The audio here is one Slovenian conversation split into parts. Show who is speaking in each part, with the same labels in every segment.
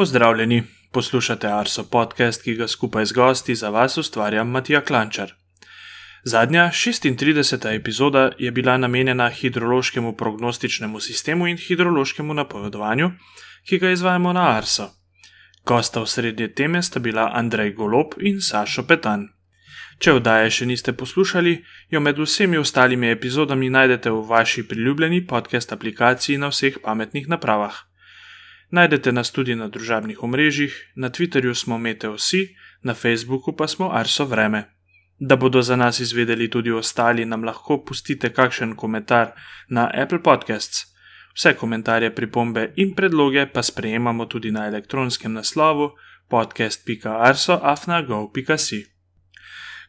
Speaker 1: Pozdravljeni, poslušate Arso podcast, ki ga skupaj z gosti za vas ustvarja Matija Klančar. Zadnja 36. epizoda je bila namenjena hidrološkemu prognostičnemu sistemu in hidrološkemu napovedovanju, ki ga izvajamo na Arso. Gosta v srednje teme sta bila Andrej Golop in Sašo Petan. Če oddaje še niste poslušali, jo med vsemi ostalimi epizodami najdete v vaši priljubljeni podcast aplikaciji na vseh pametnih napravah. Najdete nas tudi na družabnih omrežjih, na Twitterju smo MeteoSi, na Facebooku pa smo Arso Vreme. Da bodo za nas izvedeli tudi ostali, nam lahko pustite kakšen komentar na Apple Podcasts. Vse komentarje, pripombe in predloge pa sprejemamo tudi na elektronskem naslovu podcast.arso.afnago.si.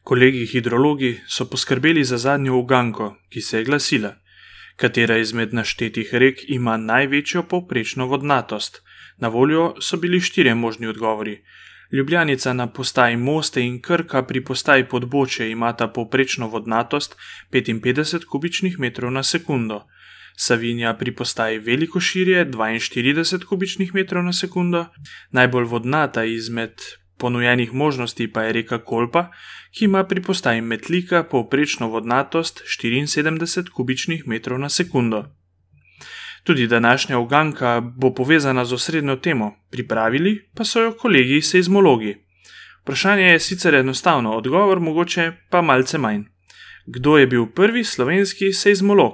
Speaker 1: Kolegi hidrologi so poskrbeli za zadnjo uganko, ki se je glasila: Katera izmed naštetih rek ima največjo povprečno vodnatost? Na voljo so bili štirje možni odgovori. Ljubljanica na postaji Moste in Krka pri postaji Podboče imata povprečno vodnatost 55 kubičnih metrov na sekundo. Savinja pri postaji Veliko širje 42 kubičnih metrov na sekundo, najbolj vodnata izmed ponujenih možnosti pa je reka Kolpa, ki ima pri postaji Metlika povprečno vodnatost 74 kubičnih metrov na sekundo. Tudi današnja uganka bo povezana z osrednjo temo, pripravili pa so jo kolegi seizmologi. Vprašanje je sicer enostavno, odgovor mogoče pa malce manj. Kdo je bil prvi slovenski seizmolog?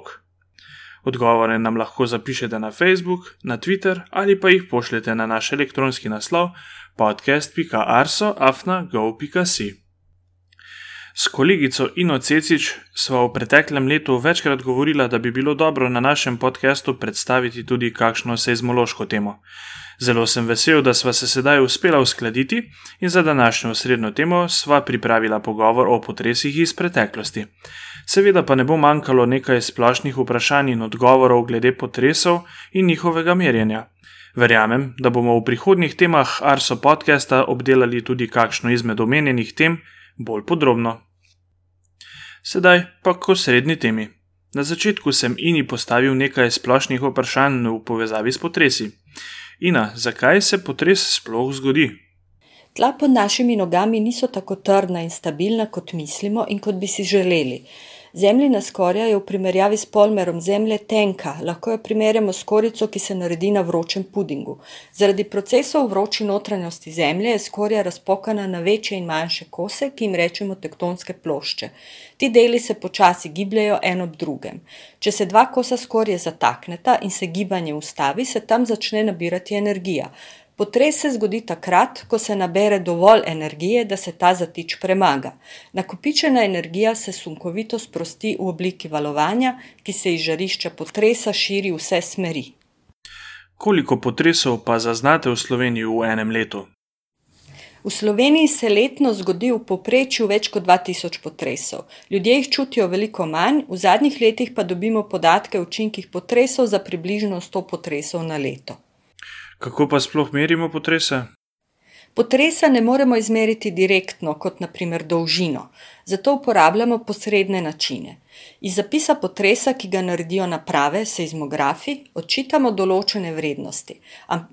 Speaker 1: Odgovore nam lahko zapišete na Facebook, na Twitter ali pa jih pošljete na naš elektronski naslov podcast.arso.afna.go.si. S kolegico Ino Cecič sva v preteklem letu večkrat govorila, da bi bilo dobro na našem podkastu predstaviti tudi kakšno seizmološko temo. Zelo sem vesel, da sva se sedaj uspela uskladiti in za današnjo srednjo temo sva pripravila pogovor o potresih iz preteklosti. Seveda pa ne bo manjkalo nekaj splošnih vprašanj in odgovorov glede potresov in njihovega merjenja. Verjamem, da bomo v prihodnjih temah Arso podcasta obdelali tudi kakšno izmed omenjenih tem bolj podrobno. Sedaj pa k srednji temi. Na začetku sem Ini postavil nekaj splošnih vprašanj v povezavi s potresi. Ina, zakaj se potres sploh zgodi?
Speaker 2: Tla pod našimi nogami niso tako trdna in stabilna, kot mislimo in kot bi si želeli. Zemljina skorja je v primerjavi s polmerom zemlje tenka, lahko jo primerjamo s korico, ki se naredi na vročem pudingu. Zaradi procesov vroči notranjosti zemlje je skorja razpokana na večje in manjše kose, ki jim rečemo tektonske plošče. Ti deli se počasi gibljajo en ob drugem. Če se dva kosa skorje zatakneta in se gibanje ustavi, se tam začne nabirati energija. Potres se zgodi takrat, ko se nabere dovolj energije, da se ta zatič premaga. Nakopičena energija se sunkovito sprosti v obliki valovanja, ki se iz žarišča potresa širi v vse smeri.
Speaker 1: Koliko potresov pa zaznate v Sloveniji v enem letu?
Speaker 2: V Sloveniji se letno zgodi v povprečju več kot 2000 potresov. Ljudje jih čutijo veliko manj, v zadnjih letih pa dobimo podatke o učinkih potresov za približno 100 potresov na leto.
Speaker 1: Kako pa sploh merimo potrese?
Speaker 2: Potresa ne moremo izmeriti direktno, kot naprimer dolžino, zato uporabljamo posredne načine. Iz zapisa potresa, ki ga naredijo naprave, seizmografi, odčitamo določene vrednosti.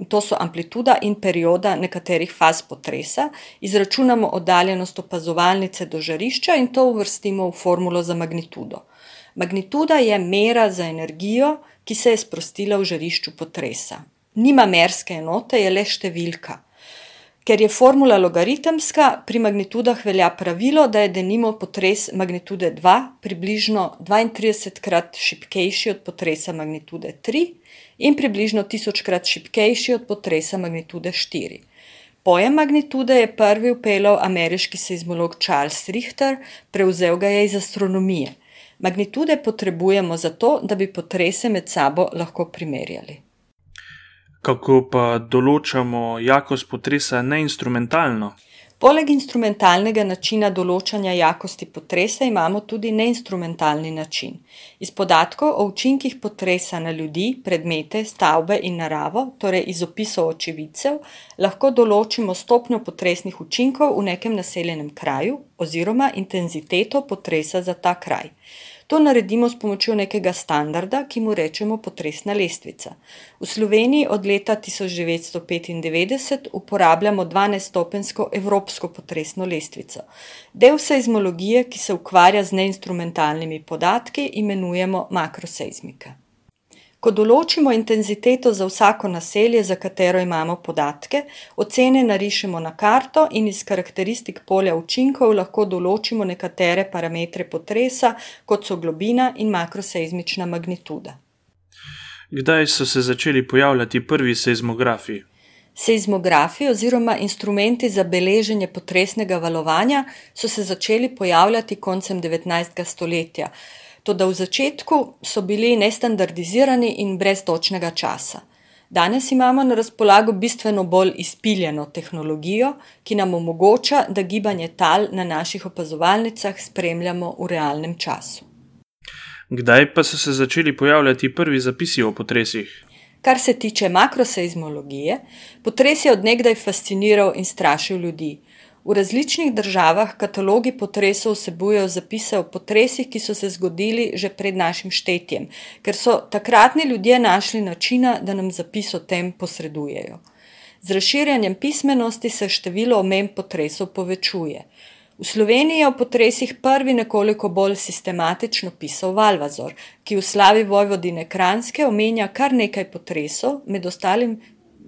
Speaker 2: To so amplituda in perioda nekaterih faz potresa, izračunamo oddaljenost opazovalnice do žarišča in to uvrstimo v formulo za magnitudo. Magnituda je mera za energijo, ki se je sprostila v žarišču potresa nima merske enote, je le številka. Ker je formula logaritemska, pri magnitudah velja pravilo, da je denimo potres magnitude 2 približno 32 krat šipkejši od potresa magnitude 3 in približno 1000 krat šipkejši od potresa magnitude 4. Pojem magnitude je prvi upeljal ameriški seizmolog Charles Richter, prevzel ga je iz astronomije. Magnitude potrebujemo zato, da bi potrese med sabo lahko primerjali.
Speaker 1: Kako pa določamo jakost potresa neinstrumentalno?
Speaker 2: Poleg instrumentalnega načina določanja jakosti potresa imamo tudi neinstrumentalni način. Iz podatkov o učinkih potresa na ljudi, predmete, stavbe in naravo, torej iz opisov očividcev, lahko določimo stopnjo potresnih učinkov v nekem naseljenem kraju oziroma intenziteto potresa za ta kraj. To naredimo s pomočjo nekega standarda, ki mu rečemo potresna lestvica. V Sloveniji od leta 1995 uporabljamo 12-stopensko evropsko potresno lestvico. Del seizmologije, ki se ukvarja z neinstrumentalnimi podatki, imenujemo makroseizmika. Ko določimo intenziteto za vsako naselje, za katero imamo podatke, ocene narišemo na karto in iz karakteristik polja učinkov lahko določimo nekatere parametre potresa, kot so globina in makroseizmična magnituda.
Speaker 1: Kdaj so se začeli pojavljati prvi seizmografi?
Speaker 2: Seizmografi oziroma instrumenti za beleženje potresnega valovanja so se začeli pojavljati koncem devetnajstega stoletja. Toda v začetku so bili nestandardizirani in brez točnega časa. Danes imamo na razpolago bistveno bolj izpiljeno tehnologijo, ki nam omogoča, da gibanje tal na naših opazovalnicah spremljamo v realnem času.
Speaker 1: Kdaj pa so se začeli pojavljati prvi zapisi o potresih?
Speaker 2: Kar se tiče makroseizmologije, potres je odnegdaj fasciniral in strašil ljudi. V različnih državah katalogi potresov vsebujejo zapise o potresih, ki so se zgodili že pred našim štetjem, ker so takratni ljudje našli načina, da nam zapis o tem posredujejo. Z razširjanjem pismenosti se število omemb potresov povečuje. V Sloveniji je o potresih prvi nekoliko bolj sistematično pisal Valvazor, ki v slavi Vojvodine Kranjske omenja kar nekaj potresov, med ostalim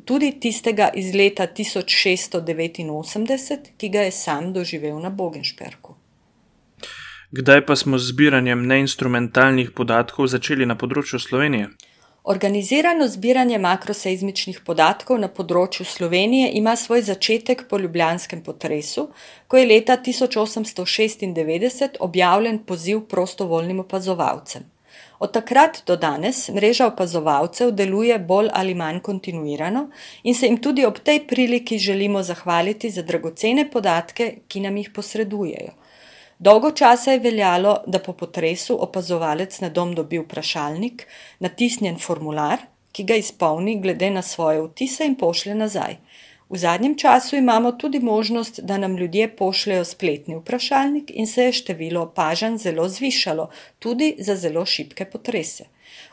Speaker 2: tudi tistega iz leta tisoč šeststo devetinosemdeset, ki ga je sam doživel na Bogenšperku.
Speaker 1: Kdaj pa smo z zbiranjem neinstrumentalnih podatkov začeli na področju Slovenije?
Speaker 2: Organizirano zbiranje makroseizmičnih podatkov na področju Slovenije ima svoj začetek po ljubljanskem potresu, ko je leta tisoč osemsto šestindevetdeset objavljen poziv prostovoljnim opazovalcem. Od takrat do danes mreža opazovalcev deluje bolj ali manj kontinuirano in se jim tudi ob tej priliki želimo zahvaliti za dragocene podatke, ki nam jih posredujejo. Dolgo časa je veljalo, da po potresu opazovalec na dom dobi vprašalnik, natisnjen formular, ki ga izpolni glede na svoje vtise in pošlje nazaj. V zadnjem času imamo tudi možnost, da nam ljudje pošljejo spletni vprašalnik in se je število opažanj zelo zvišalo, tudi za zelo šibke potrese.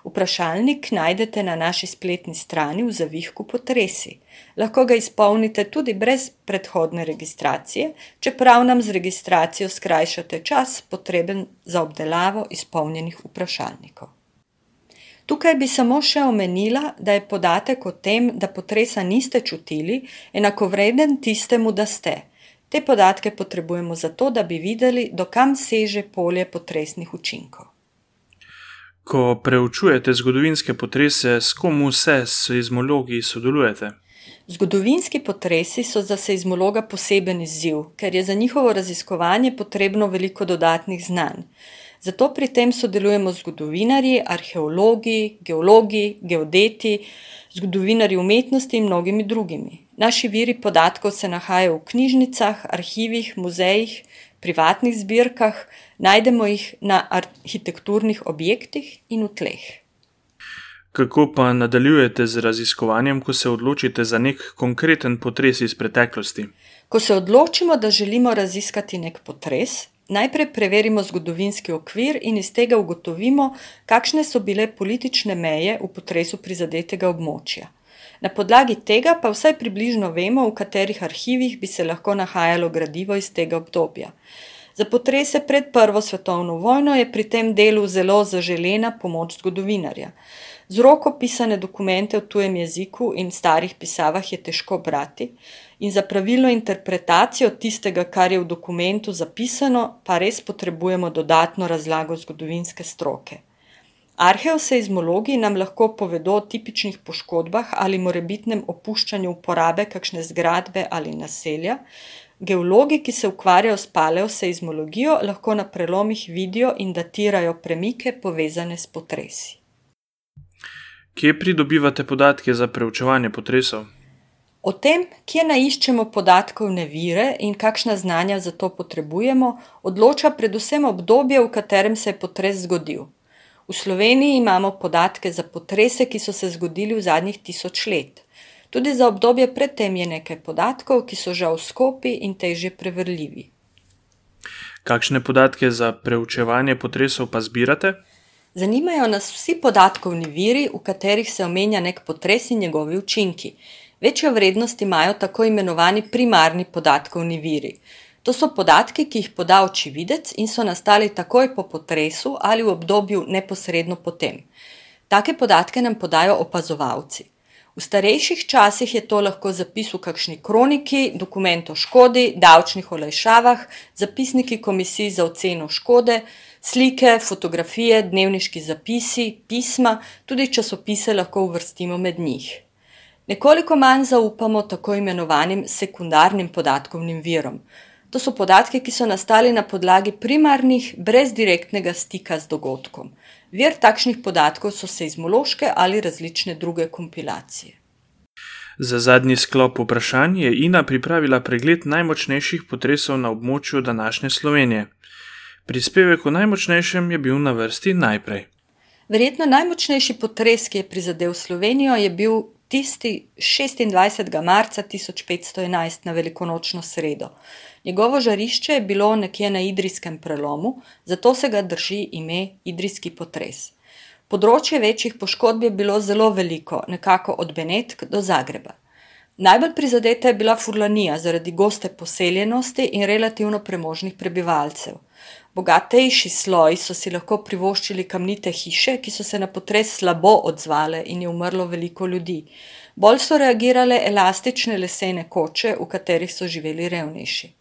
Speaker 2: Vprašalnik najdete na naši spletni strani v zavihku Potresi. Lahko ga izpolnite tudi brez predhodne registracije, čeprav nam z registracijo skrajšate čas, potreben za obdelavo izpolnjenih vprašalnikov. Tukaj bi samo še omenila, da je podatek o tem, da potresa niste čutili, enakovreden tistemu, da ste. Te podatke potrebujemo zato, da bi videli, do kam seže polje potresnih učinkov.
Speaker 1: Ko preučujete zgodovinske potrese, s kom vse seizmologi sodelujete?
Speaker 2: Zgodovinski potresi so za seizmologa poseben izziv, ker je za njihovo raziskovanje potrebno veliko dodatnih znanj. Zato pri tem sodelujemo z zgodovinarji, arheologi, geologi, geodeti, zgodovinarji umetnosti in mnogimi drugimi. Naši viri podatkov se nahajajo v knjižnicah, arhivih, muzejih, privatnih zbirkah, najdemo jih na arhitekturnih objektih in v tleh.
Speaker 1: Kako pa nadaljujete z raziskovanjem, ko se odločite za nek konkreten potres iz preteklosti?
Speaker 2: Ko se odločimo, da želimo raziskati nek potres, najprej preverimo zgodovinski okvir in iz tega ugotovimo, kakšne so bile politične meje v potresu prizadetega območja. Na podlagi tega pa vsaj približno vemo, v katerih arhivih bi se lahko nahajalo gradivo iz tega obdobja. Za potrese pred prvo svetovno vojno je pri tem delu zelo zaželena pomoč zgodovinarja. Z roko pisane dokumente v tujem jeziku in starih pisavah je težko brati in za pravilno interpretacijo tistega, kar je v dokumentu zapisano, pa res potrebujemo dodatno razlago zgodovinske stroke. Arheoseizmologi nam lahko povedo o tipičnih poškodbah ali morebitnem opuščanju uporabe kakšne zgradbe ali naselja, geologi, ki se ukvarjajo s paleoseizmologijo, lahko na prelomih vidijo in datirajo premike, povezane s potresi.
Speaker 1: Kje pridobivate podatke za preučevanje potresov?
Speaker 2: O tem, kje naiščemo podatkovne vire in kakšna znanja za to potrebujemo, odloča predvsem obdobje, v katerem se je potres zgodil. V Sloveniji imamo podatke za potrese, ki so se zgodili v zadnjih tisoč let. Tudi za obdobje pred tem je nekaj podatkov, ki so žal skopi in težje preverljivi.
Speaker 1: Kakšne podatke za preučevanje potresov pa zbirate?
Speaker 2: Zanimajo nas vsi podatkovni viri, v katerih se omenja nek potres in njegovi učinki. Večjo vrednost imajo tako imenovani primarni podatkovni viri. To so podatki, ki jih poda očividec in so nastali takoj po potresu ali v obdobju neposredno potem. Take podatke nam podajo opazovalci. V starejših časih je to lahko zapis v kakšni kroniki, dokument o škodi, davčnih olajšavah, zapisniki komisij za oceno škode, slike, fotografije, dnevniški zapisi, pisma, tudi časopise lahko uvrstimo med njih. Nekoliko manj zaupamo tako imenovanim sekundarnim podatkovnim virom. To so podatki, ki so nastali na podlagi primarnih, brez direktnega stika z dogodkom. Vir takšnih podatkov so seizmološke ali različne druge kompilacije.
Speaker 1: Za zadnji sklop vprašanj je Ina pripravila pregled najmočnejših potresov na območju današnje Slovenije. Prispevek o najmočnejšem je bil na vrsti najprej.
Speaker 2: Verjetno najmočnejši potres, ki je prizadel Slovenijo, je bil tisti 26. marca 1511 na velikonočno sredo. Njegovo žarišče je bilo nekje na Idrijskem prelomu, zato se ga drži ime Idrijski potres. Področje večjih poškodb je bilo zelo veliko, nekako od Benetk do Zagreba. Najbolj prizadeta je bila Furlanija zaradi goste poseljenosti in relativno premožnih prebivalcev. Bogatejši sloji so si lahko privoščili kamnite hiše, ki so se na potres slabo odzvale in je umrlo veliko ljudi. Bolj so reagirale elastične lesene koče, v katerih so živeli revnejši.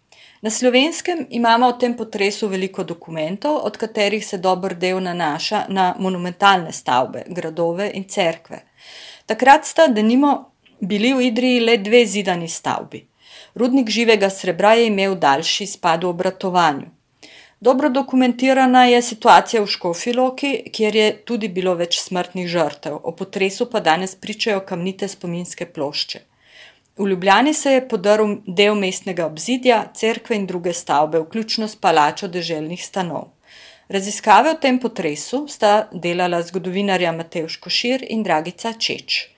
Speaker 2: Na slovenskem imamo o tem potresu veliko dokumentov, od katerih se dober del nanaša na monumentalne stavbe, gradove in cerkve. Takrat sta, denimo, bili v Idriji le dve zidani stavbi. Rudnik živega srebra je imel daljši spad v obratovanju. Dobro dokumentirana je situacija v Škofiloki, kjer je tudi bilo več smrtnih žrtev, o potresu pa danes pričajo kamnite spominske plošče. V Ljubljani se je podrl del mestnega obzidja, cerkve in druge stavbe, vključno s palačo deželnih stanov. Raziskave o tem potresu sta delala zgodovinarja Matevš Košir in Dragica Čeč.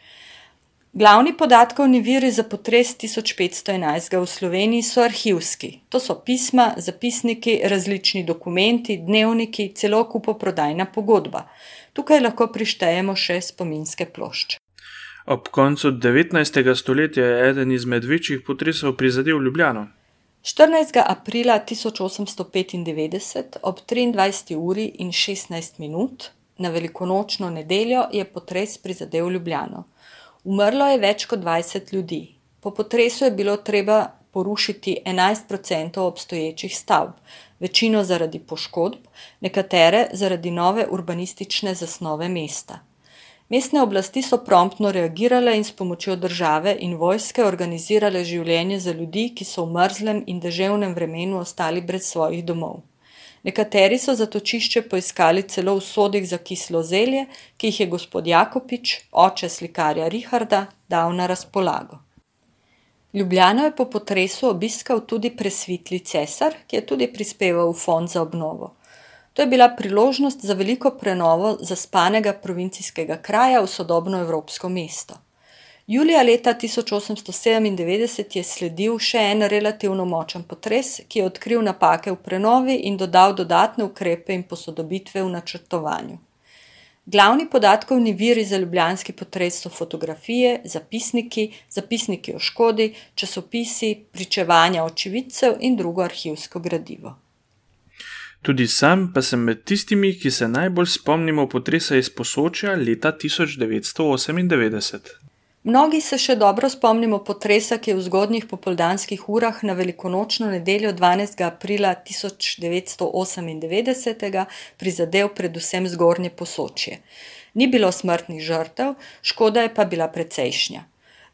Speaker 2: Glavni podatkovni viri za potres 1511 v Sloveniji so arhivski. To so pisma, zapisniki, različni dokumenti, dnevniki, celo kupoprodajna pogodba. Tukaj lahko prištejemo še spominske plošče.
Speaker 1: Ob koncu 19. stoletja je eden izmed večjih potresov prizadel Ljubljano.
Speaker 2: 14. aprila 1895 ob 23. uri in 16 minut na velikonočno nedeljo je potres prizadel Ljubljano. Umrlo je več kot 20 ljudi. Po potresu je bilo treba porušiti 11% obstoječih stavb, večino zaradi poškodb, nekatere zaradi nove urbanistične zasnove mesta. Mestne oblasti so promptno reagirale in s pomočjo države in vojske organizirale življenje za ljudi, ki so v mrzlem in deževnem vremenu ostali brez svojih domov. Nekateri so zatočišče poiskali celo v sodih za kislo zelje, ki jih je gospod Jakopič, oče slikarja Richarda, dal na razpolago. Ljubljano je po potresu obiskal tudi presvitli cesar, ki je tudi prispeval v fond za obnovo. To je bila priložnost za veliko prenovo zaspanega provincijskega kraja v sodobno evropsko mesto. Julija leta 1897 je sledil še en relativno močen potres, ki je odkril napake v prenovi in dodal dodatne ukrepe in posodobitve v načrtovanju. Glavni podatkovni viri za ljubljanski potres so fotografije, zapisniki, zapisniki o škodi, časopisi, pričevanja očividcev in drugo arhivsko gradivo.
Speaker 1: Tudi sam pa sem med tistimi, ki se najbolj spomnimo potresa iz posočja leta 1998.
Speaker 2: Mnogi se še dobro spomnimo potresa, ki je v zgodnjih popoldanskih urah na velikonočno nedeljo 12. aprila 1998 prizadel predvsem zgornje posočje. Ni bilo smrtnih žrtev, škoda je pa bila precejšnja.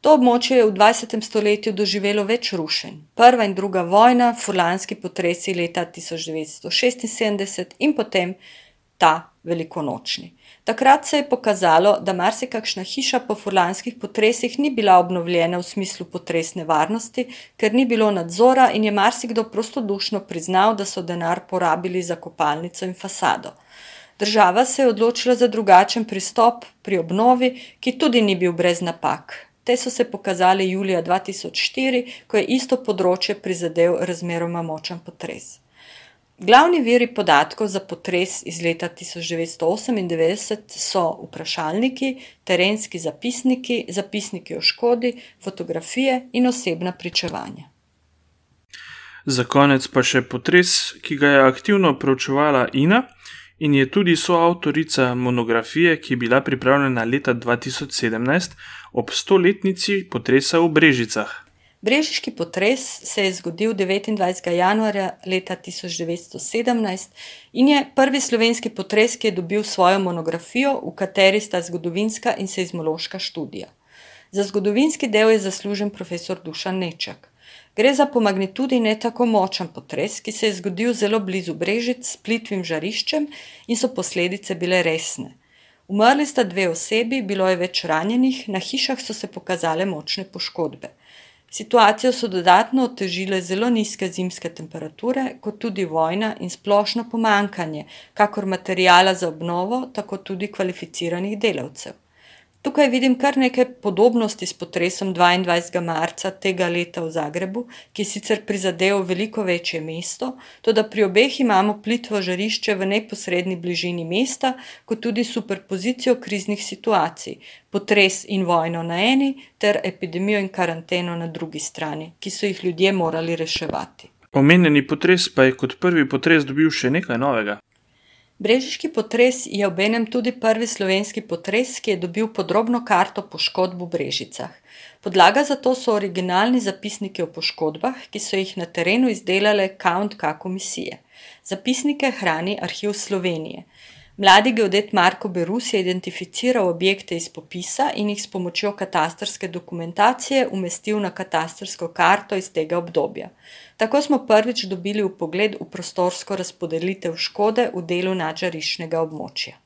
Speaker 2: To območje je v 20. stoletju doživelo več rušenj. Prva in druga vojna, furlanski potresi leta 1976 in potem ta velikonočni. Takrat se je pokazalo, da marsikakšna hiša po furlanskih potresih ni bila obnovljena v smislu potresne varnosti, ker ni bilo nadzora in je marsikdo prostodušno priznal, da so denar porabili za kopalnico in fasado. Država se je odločila za drugačen pristop pri obnovi, ki tudi ni bil brez napak. Te so se pokazale julija 2004, ko je isto področje prizadel razmeroma močen potres. Glavni viri podatkov za potres iz leta 1998 so vprašalniki, terenski zapisniki, zapisniki o škodi, fotografije in osebna pričevanja.
Speaker 1: Za konec pa še potres, ki ga je aktivno preučevala Ina in je tudi soavtorica monografije, ki je bila pripravljena leta 2017 ob stoletnici potresa v Brežicah.
Speaker 2: Brežiški potres se je zgodil 29. januarja leta 1917 in je prvi slovenski potres, ki je dobil svojo monografijo, v kateri sta zgodovinska in seizmološka študija. Za zgodovinski del je zaslužen profesor Dušan Nečak. Gre za po magnitudi ne tako močen potres, ki se je zgodil zelo blizu Brežic s plitvim žariščem in so posledice bile resne. Umrli sta dve osebi, bilo je več ranjenih, na hišah so se pokazale močne poškodbe. Situacijo so dodatno otežile zelo nizke zimske temperature, kot tudi vojna in splošno pomankanje, kakor materijala za obnovo, tako tudi kvalificiranih delavcev. Tukaj vidim kar nekaj podobnosti s potresom 22. marca tega leta v Zagrebu, ki sicer prizadel veliko večje mesto, tudi pri obeh imamo plitvo žarišče v neposrednji bližini mesta, kot tudi superpozicijo kriznih situacij, potres in vojno na eni, ter epidemijo in karanteno na drugi strani, ki so jih ljudje morali reševati.
Speaker 1: Omenjeni potres pa je kot prvi potres dobil še nekaj novega.
Speaker 2: Brežiški potres je obenem tudi prvi slovenski potres, ki je dobil podrobno karto poškodb v Brežicah. Podlaga za to so originalni zapisniki o poškodbah, ki so jih na terenu izdelale KK komisije. Zapisnike hrani Arhiv Slovenije. Mladi geodet Marko Berus je identificiral objekte iz popisa in jih s pomočjo katastrske dokumentacije umestil na katastrsko karto iz tega obdobja. Tako smo prvič dobili pogled v prostorsko razpodelitev škode v delu nadžariščnega območja.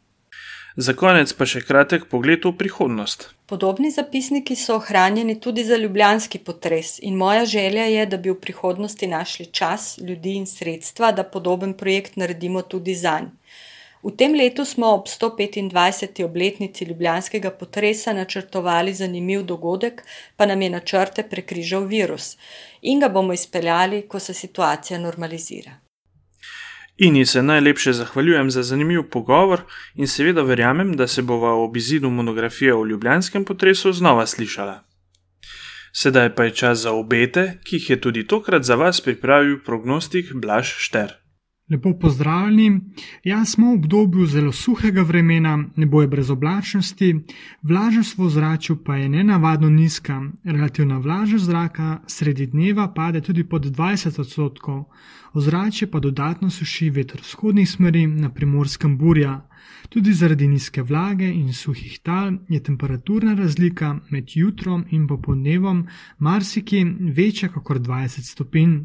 Speaker 1: Za konec pa še kratek pogled v prihodnost.
Speaker 2: Podobni zapisniki so ohranjeni tudi za ljubljanski potres in moja želja je, da bi v prihodnosti našli čas, ljudi in sredstva, da podoben projekt naredimo tudi za njih. V tem letu smo ob 125. obletnici ljubljanskega potresa načrtovali zanimiv dogodek, pa nam je načrte prekrižal virus in ga bomo izpeljali, ko se situacija normalizira.
Speaker 1: In se najlepše zahvaljujem za zanimiv pogovor in seveda verjamem, da se bova ob izidu monografije o ljubljanskem potresu znova slišala. Sedaj pa je čas za obete, ki jih je tudi tokrat za vas pripravil prognostik Blaž Šter.
Speaker 3: Lepo pozdravljeni. Jaz smo v obdobju zelo suhega vremena, ne boje brez oblačnosti, vlažnost v ozračju pa je nenavadno nizka. Relativna vlažnost zraka sredi dneva pade tudi pod 20 odstotkov, ozračje pa dodatno suši veter vzhodnih smeri na primorskem burja. Tudi zaradi nizke vlage in suhih tal je temperaturna razlika med jutrom in popoldnevom marsikje večja kot 20 stopinj.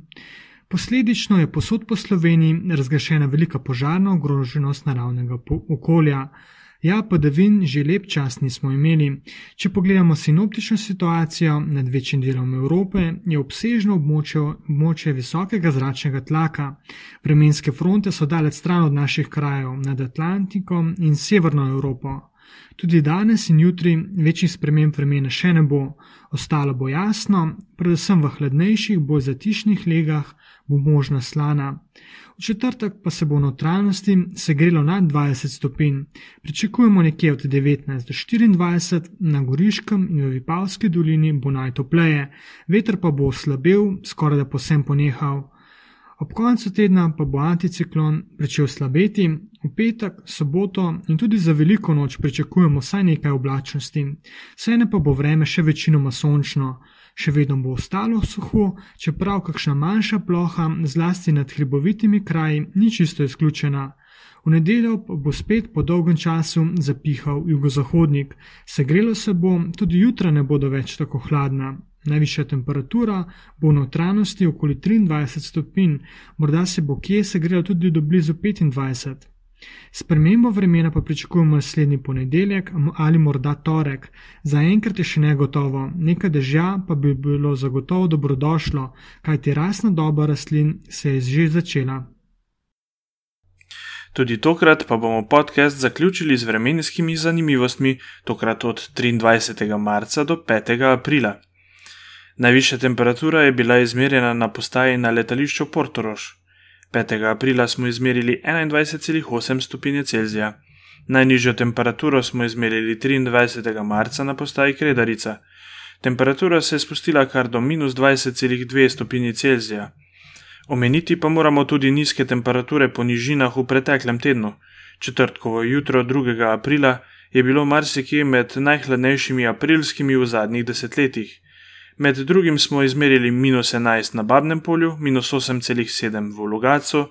Speaker 3: Posledično je posod po Sloveniji razglašena velika požarna ogroženost naravnega okolja. Ja, padavin že lep čas nismo imeli. Če pogledamo sinoptično situacijo nad večjim delom Evrope, je obsežno območje, območje visokega zračnega tlaka. Vremenske fronte so daleč stran od naših krajev, nad Atlantikom in Severno Evropo. Tudi danes in jutri večjih sprememb vremena še ne bo, ostalo bo jasno, predvsem v hladnejših, bolj zatišnih legah bo možna slana. V četrtek pa se bo v notranjosti segrelo nad 20 stopinj, pričakujemo nekje od 19 do 24, na Goriškem in v Vipavski dolini bo najtopleje, veter pa bo oslabel, skoraj da posem ponehal. Ob koncu tedna pa bo anticiklon začel slabeti, v petek, soboto in tudi za veliko noč pričakujemo vsaj nekaj oblačnosti, vseeno pa bo vreme še večinoma sončno, še vedno bo ostalo suho, čeprav kakšna manjša ploha, zlasti nad hribovitimi kraji, ni čisto izključena. V nedeljo bo spet po dolgem času zapihal jugozahodnik, segrelo se bo, tudi jutra ne bodo več tako hladna. Najvišja temperatura bo v notranjosti okoli 23 stopinj, morda se bo kje segrelo tudi do blizu 25. Spremembo vremena pa pričakujemo naslednji ponedeljek ali morda torek. Zaenkrat je še ne gotovo, nekaj dežja pa bi bilo zagotovo dobrodošlo, kajti rasna doba rastlin se je že začela.
Speaker 1: Tudi tokrat pa bomo podcast zaključili z vremenskimi zanimivostmi, tokrat od 23. marca do 5. aprila. Najvišja temperatura je bila izmerjena na postaji na letališču Portorož. 5. aprila smo izmerili 21,8 stopinje Celzija. Najnižjo temperaturo smo izmerili 23. marca na postaji Kredarica. Temperatura se je spustila kar do minus 20,2 stopinje Celzija. Omeniti pa moramo tudi nizke temperature po nižinah v preteklem tednu. Četrtkovo jutro 2. aprila je bilo marsikje med najhladnejšimi aprilskimi v zadnjih desetletjih. Med drugim smo izmerili minus 11 na Babnem polju, minus 8,7 v Logacu,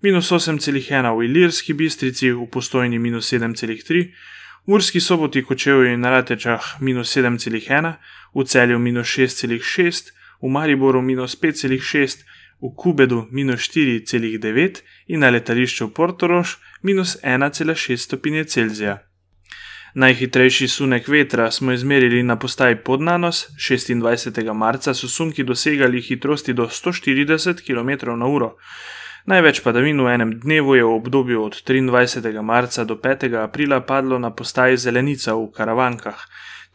Speaker 1: minus 8,1 v Ilirski bistrici, v postojni minus 7,3, v Urski soboti kočevu in na Ratečah minus 7,1, v celju minus 6,6, v Mariboru minus 5,6, v Kubedu minus 4,9 in na letališču Portorož minus 1,6 stopinje Celzija. Najhitrejši sunek vetra smo izmerili na postaji Podnanos, 26. marca so sunki dosegali hitrosti do 140 km/h. Največ padavin v enem dnevu je v obdobju od 23. marca do 5. aprila padlo na postaji Zelenica v Karavankah.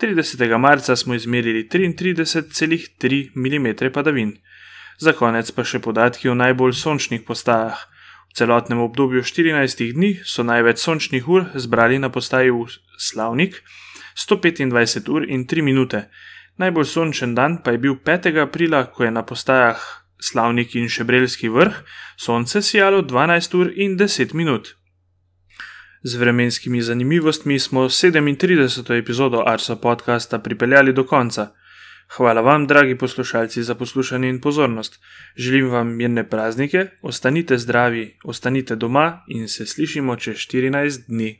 Speaker 1: 30. marca smo izmerili 33,3 mm padavin. Za konec pa še podatki o najbolj sončnih postajah. V celotnem obdobju 14 dni so največ sončnih ur zbrali na postaji Slavnik 125 ur in 3 minute. Najbolj sončen dan pa je bil 5. aprila, ko je na postajah Slavnik in Šebrelski vrh sonce sijalo 12 ur in 10 minut. Z vremenskimi zanimivostmi smo 37. epizodo Arsa podcasta pripeljali do konca. Hvala vam, dragi poslušalci, za poslušanje in pozornost. Želim vam mirne praznike, ostanite zdravi, ostanite doma in se slišimo čez 14 dni.